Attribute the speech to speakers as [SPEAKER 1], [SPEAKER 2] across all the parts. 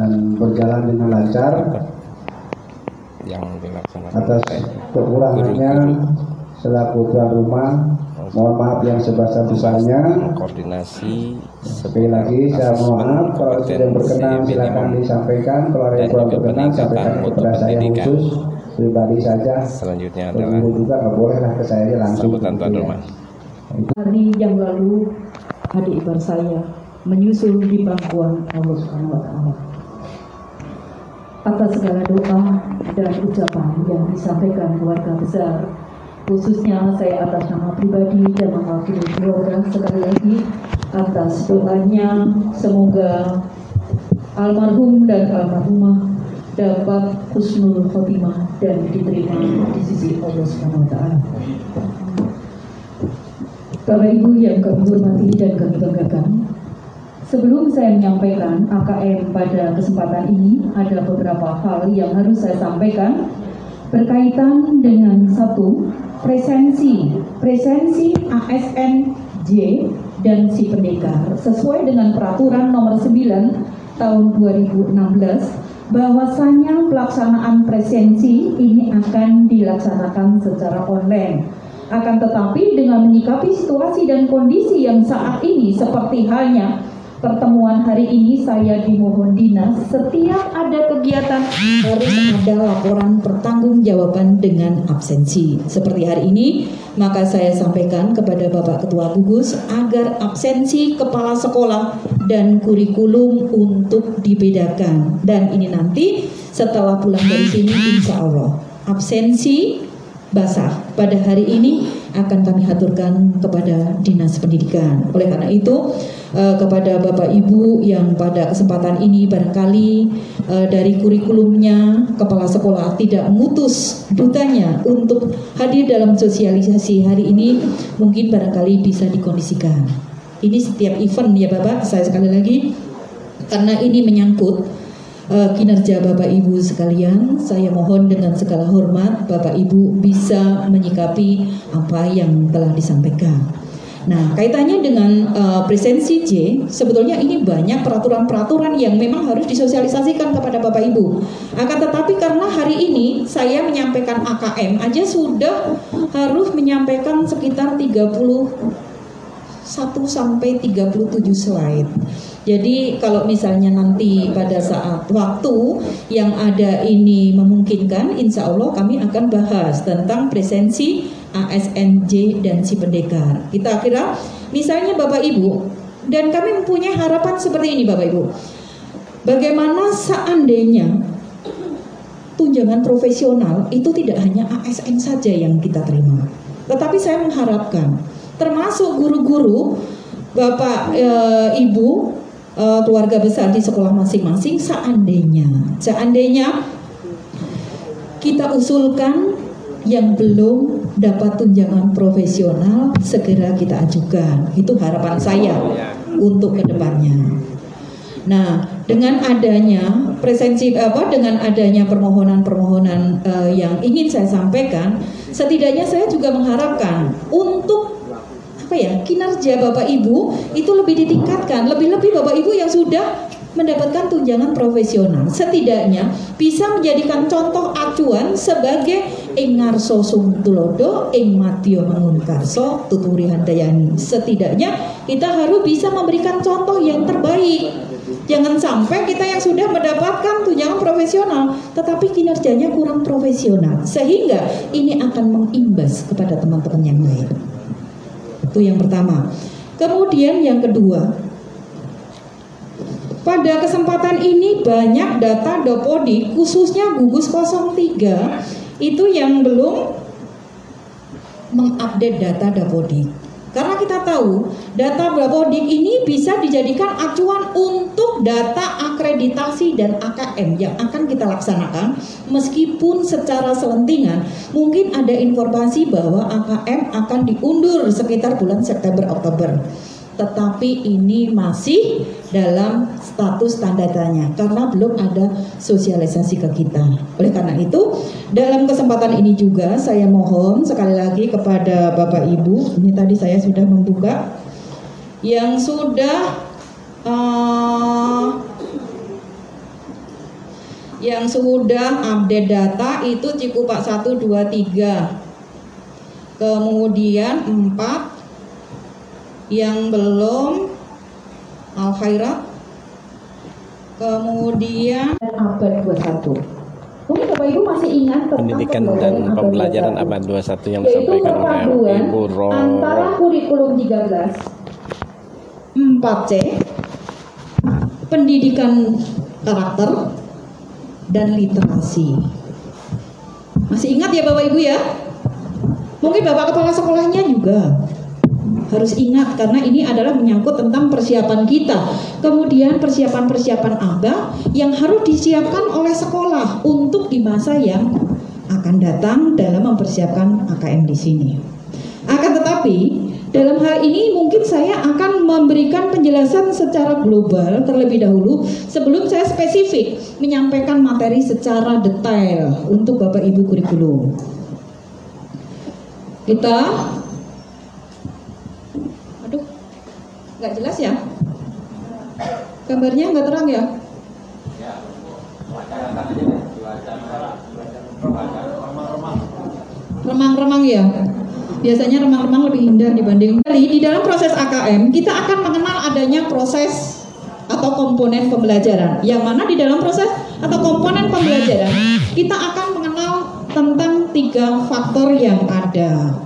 [SPEAKER 1] dan berjalan dengan lancar
[SPEAKER 2] yang dilaksanakan
[SPEAKER 1] atas kekurangannya selaku tuan rumah. Mohon maaf yang sebesar-besarnya
[SPEAKER 2] koordinasi
[SPEAKER 1] sekali lagi saya mohon maaf kalau yang berkenan silakan disampaikan. Kalau ada yang kurang berkenan sampaikan kepada saya
[SPEAKER 2] pendidikan.
[SPEAKER 1] khusus pribadi saja.
[SPEAKER 2] Selanjutnya adalah
[SPEAKER 1] juga nggak boleh lah ke saya langsung
[SPEAKER 2] sambutan tuan
[SPEAKER 1] ya.
[SPEAKER 2] rumah.
[SPEAKER 3] Hari yang lalu adik ipar saya menyusul di pangkuan Allah Subhanahu wa taala. Atas segala doa dan ucapan yang disampaikan keluarga besar, khususnya saya atas nama pribadi dan mewakili keluarga sekali lagi atas doanya semoga almarhum dan almarhumah dapat husnul khotimah dan diterima di sisi Allah Subhanahu wa taala. Bapak Ibu yang kami hormati dan kami banggakan, sebelum saya menyampaikan AKM pada kesempatan ini, ada beberapa hal yang harus saya sampaikan. Berkaitan dengan satu presensi presensi ASN J dan si pendekar. Sesuai dengan peraturan nomor 9 tahun 2016 bahwasanya pelaksanaan presensi ini akan dilaksanakan secara online. Akan tetapi dengan menyikapi situasi dan kondisi yang saat ini seperti halnya pertemuan hari ini saya dimohon dinas setiap ada kegiatan harus ada laporan pertanggungjawaban dengan absensi. Seperti hari ini maka saya sampaikan kepada Bapak Ketua Gugus agar absensi kepala sekolah dan kurikulum untuk dibedakan. Dan ini nanti setelah pulang dari sini insya Allah. Absensi basah. Pada hari ini akan kami aturkan kepada Dinas Pendidikan. Oleh karena itu, eh, kepada Bapak Ibu yang pada kesempatan ini barangkali eh, dari kurikulumnya kepala sekolah tidak memutus dutanya untuk hadir dalam sosialisasi hari ini, mungkin barangkali bisa dikondisikan. Ini setiap event ya Bapak, saya sekali lagi karena ini menyangkut uh, kinerja Bapak Ibu sekalian, saya mohon dengan segala hormat Bapak Ibu bisa menyikapi apa yang telah disampaikan. Nah, kaitannya dengan uh, presensi J, sebetulnya ini banyak peraturan-peraturan yang memang harus disosialisasikan kepada Bapak Ibu. Akan tetapi karena hari ini saya menyampaikan AKM aja sudah harus menyampaikan sekitar 30 1 sampai 37 slide. Jadi kalau misalnya nanti pada saat waktu yang ada ini memungkinkan, insya Allah kami akan bahas tentang presensi ASNJ dan si pendekar. Kita kira misalnya Bapak Ibu, dan kami mempunyai harapan seperti ini Bapak Ibu. Bagaimana seandainya tunjangan profesional itu tidak hanya ASN saja yang kita terima. Tetapi saya mengharapkan termasuk guru-guru, Bapak e, Ibu, e, keluarga besar di sekolah masing-masing seandainya seandainya kita usulkan yang belum dapat tunjangan profesional segera kita ajukan. Itu harapan saya untuk ke depannya. Nah, dengan adanya presensi apa dengan adanya permohonan-permohonan uh, yang ingin saya sampaikan, setidaknya saya juga mengharapkan untuk apa ya? Kinerja Bapak Ibu itu lebih ditingkatkan, lebih-lebih Bapak Ibu yang sudah mendapatkan tunjangan profesional setidaknya bisa menjadikan contoh acuan sebagai Engarso Sungtulodo Ing Matio Mangunkarso Tuturi Handayani. Setidaknya kita harus bisa memberikan contoh yang terbaik. Jangan sampai kita yang sudah mendapatkan tunjangan profesional tetapi kinerjanya kurang profesional. Sehingga ini akan mengimbas kepada teman-teman yang lain itu yang pertama kemudian yang kedua pada kesempatan ini banyak data Dopodi khususnya gugus 03 itu yang belum mengupdate data Dapodik. Karena kita tahu data Dapodik ini bisa dijadikan acuan untuk data akreditasi dan AKM yang akan kita laksanakan meskipun secara selentingan mungkin ada informasi bahwa AKM akan diundur sekitar bulan September Oktober tetapi ini masih dalam status tanda tanya karena belum ada sosialisasi ke kita. Oleh karena itu, dalam kesempatan ini juga saya mohon sekali lagi kepada Bapak Ibu, ini tadi saya sudah membuka yang sudah uh, yang sudah update data itu Cikupak 1 2 3. Kemudian 4 yang belum Al Khairat. Kemudian
[SPEAKER 4] abad 21. Mungkin Bapak Ibu masih ingat tentang
[SPEAKER 2] pendidikan dan pembelajaran abad 21 yang disampaikan oleh Ibu Ro
[SPEAKER 4] antara kurikulum 13
[SPEAKER 3] 4C pendidikan karakter dan literasi. Masih ingat ya Bapak Ibu ya? Mungkin Bapak kepala sekolahnya juga harus ingat karena ini adalah menyangkut tentang persiapan kita. Kemudian persiapan-persiapan apa yang harus disiapkan oleh sekolah untuk di masa yang akan datang dalam mempersiapkan AKM di sini. Akan tetapi dalam hal ini mungkin saya akan memberikan penjelasan secara global terlebih dahulu sebelum saya spesifik menyampaikan materi secara detail untuk Bapak Ibu kurikulum. Kita Aduh, nggak jelas ya? Gambarnya nggak terang ya? Remang-remang ya? Biasanya remang-remang lebih indah dibanding di dalam proses AKM kita akan mengenal adanya proses atau komponen pembelajaran. Yang mana di dalam proses atau komponen pembelajaran kita akan mengenal tentang tiga faktor yang ada.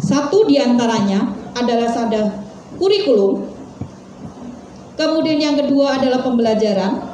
[SPEAKER 3] Satu di antaranya adalah sadar kurikulum, kemudian yang kedua adalah pembelajaran,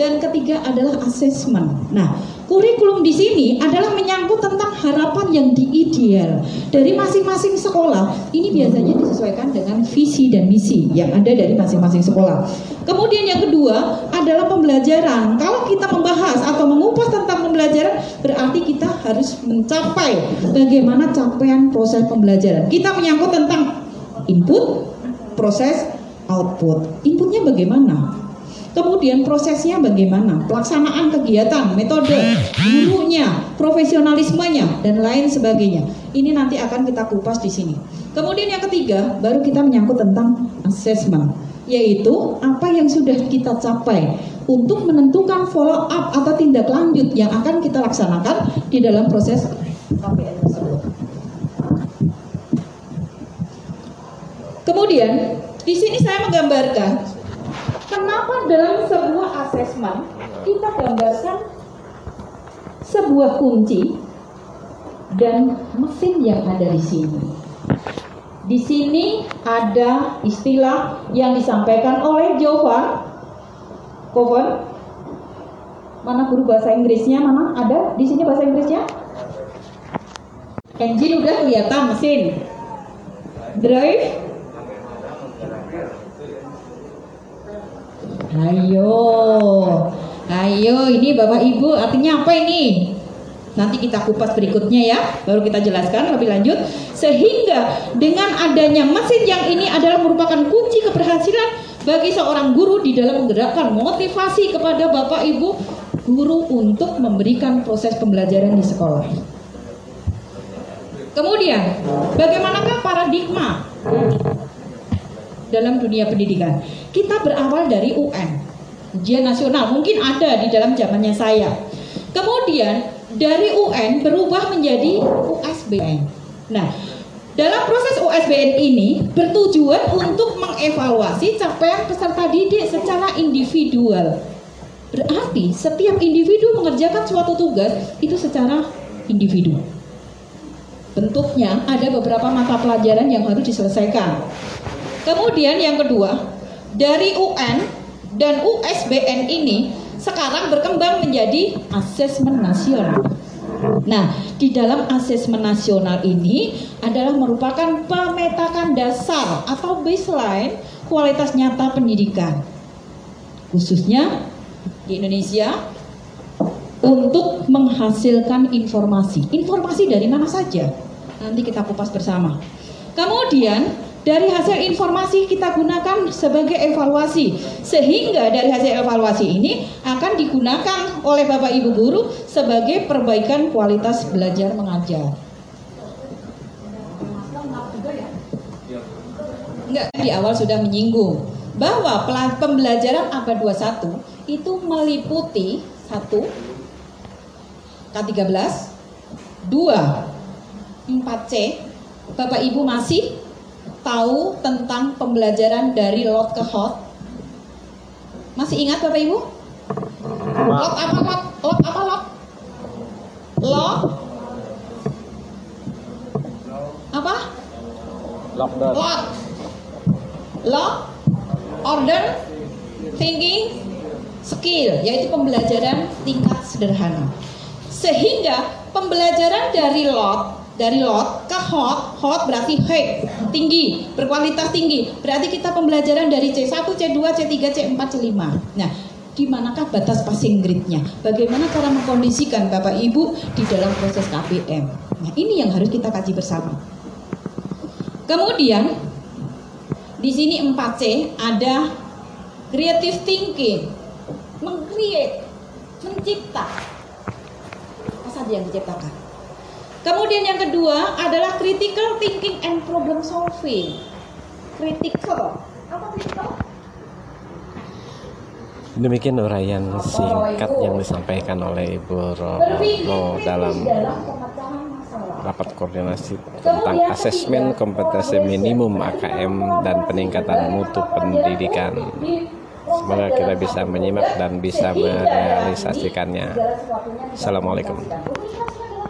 [SPEAKER 3] dan ketiga adalah asesmen. Nah, kurikulum di sini adalah menyangkut tentang harapan yang diideal dari masing-masing sekolah. Ini biasanya disesuaikan dengan visi dan misi yang ada dari masing-masing sekolah. Kemudian yang kedua adalah pembelajaran. Kalau kita membahas atau mengupas tentang pembelajaran, berarti kita harus mencapai bagaimana capaian proses pembelajaran. Kita menyangkut tentang input, proses, output. Inputnya bagaimana? Kemudian prosesnya bagaimana? Pelaksanaan kegiatan, metode, gurunya, profesionalismenya, dan lain sebagainya. Ini nanti akan kita kupas di sini. Kemudian yang ketiga, baru kita menyangkut tentang assessment, yaitu apa yang sudah kita capai untuk menentukan follow up atau tindak lanjut yang akan kita laksanakan di dalam proses KPN tersebut. Kemudian di sini saya menggambarkan dalam sebuah asesmen kita gambarkan sebuah kunci dan mesin yang ada di sini. Di sini ada istilah yang disampaikan oleh Jovan. Kovan. Mana guru bahasa Inggrisnya? Mana ada di sini bahasa Inggrisnya? Engine udah kelihatan mesin. Drive Ayo, ayo ini Bapak Ibu artinya apa ini? Nanti kita kupas berikutnya ya, baru kita jelaskan lebih lanjut. Sehingga dengan adanya mesin yang ini adalah merupakan kunci keberhasilan bagi seorang guru di dalam menggerakkan motivasi kepada Bapak Ibu guru untuk memberikan proses pembelajaran di sekolah. Kemudian, bagaimanakah paradigma dalam dunia pendidikan? Kita berawal dari UN, ujian nasional, mungkin ada di dalam zamannya saya. Kemudian dari UN berubah menjadi USBN. Nah, dalam proses USBN ini bertujuan untuk mengevaluasi capaian peserta didik secara individual. Berarti setiap individu mengerjakan suatu tugas itu secara individu. Bentuknya ada beberapa mata pelajaran yang harus diselesaikan. Kemudian yang kedua, dari UN dan USBN ini sekarang berkembang menjadi asesmen nasional. Nah, di dalam asesmen nasional ini adalah merupakan pemetakan dasar atau baseline kualitas nyata pendidikan. Khususnya di Indonesia untuk menghasilkan informasi. Informasi dari mana saja? Nanti kita kupas bersama. Kemudian dari hasil informasi kita gunakan sebagai evaluasi sehingga dari hasil evaluasi ini akan digunakan oleh Bapak Ibu guru sebagai perbaikan kualitas belajar mengajar. Enggak, di awal sudah menyinggung bahwa pembelajaran abad 21 itu meliputi Satu, K13, dua, 4C, Bapak Ibu masih tahu tentang pembelajaran dari lot ke hot? Masih ingat Bapak Ibu? Lot apa lot? Lot apa lot? Lot apa?
[SPEAKER 2] Lockdown.
[SPEAKER 3] Lot. Lot. Order. Thinking. Skill. Yaitu pembelajaran tingkat sederhana. Sehingga pembelajaran dari lot dari lot ke hot, hot berarti high, tinggi, berkualitas tinggi. Berarti kita pembelajaran dari C1, C2, C3, C4, C5. Nah, di manakah batas passing grade-nya? Bagaimana cara mengkondisikan Bapak Ibu di dalam proses KPM? Nah, ini yang harus kita kaji bersama. Kemudian di sini 4C ada creative thinking, mengcreate, mencipta. Apa saja yang diciptakan? Kemudian yang kedua adalah critical thinking and problem solving. Critical. Apa critical?
[SPEAKER 2] Demikian uraian singkat yang disampaikan oleh Ibu Romo dalam rapat koordinasi tentang asesmen kompetensi minimum AKM dan peningkatan mutu pendidikan. Semoga kita bisa menyimak dan bisa merealisasikannya. Assalamualaikum.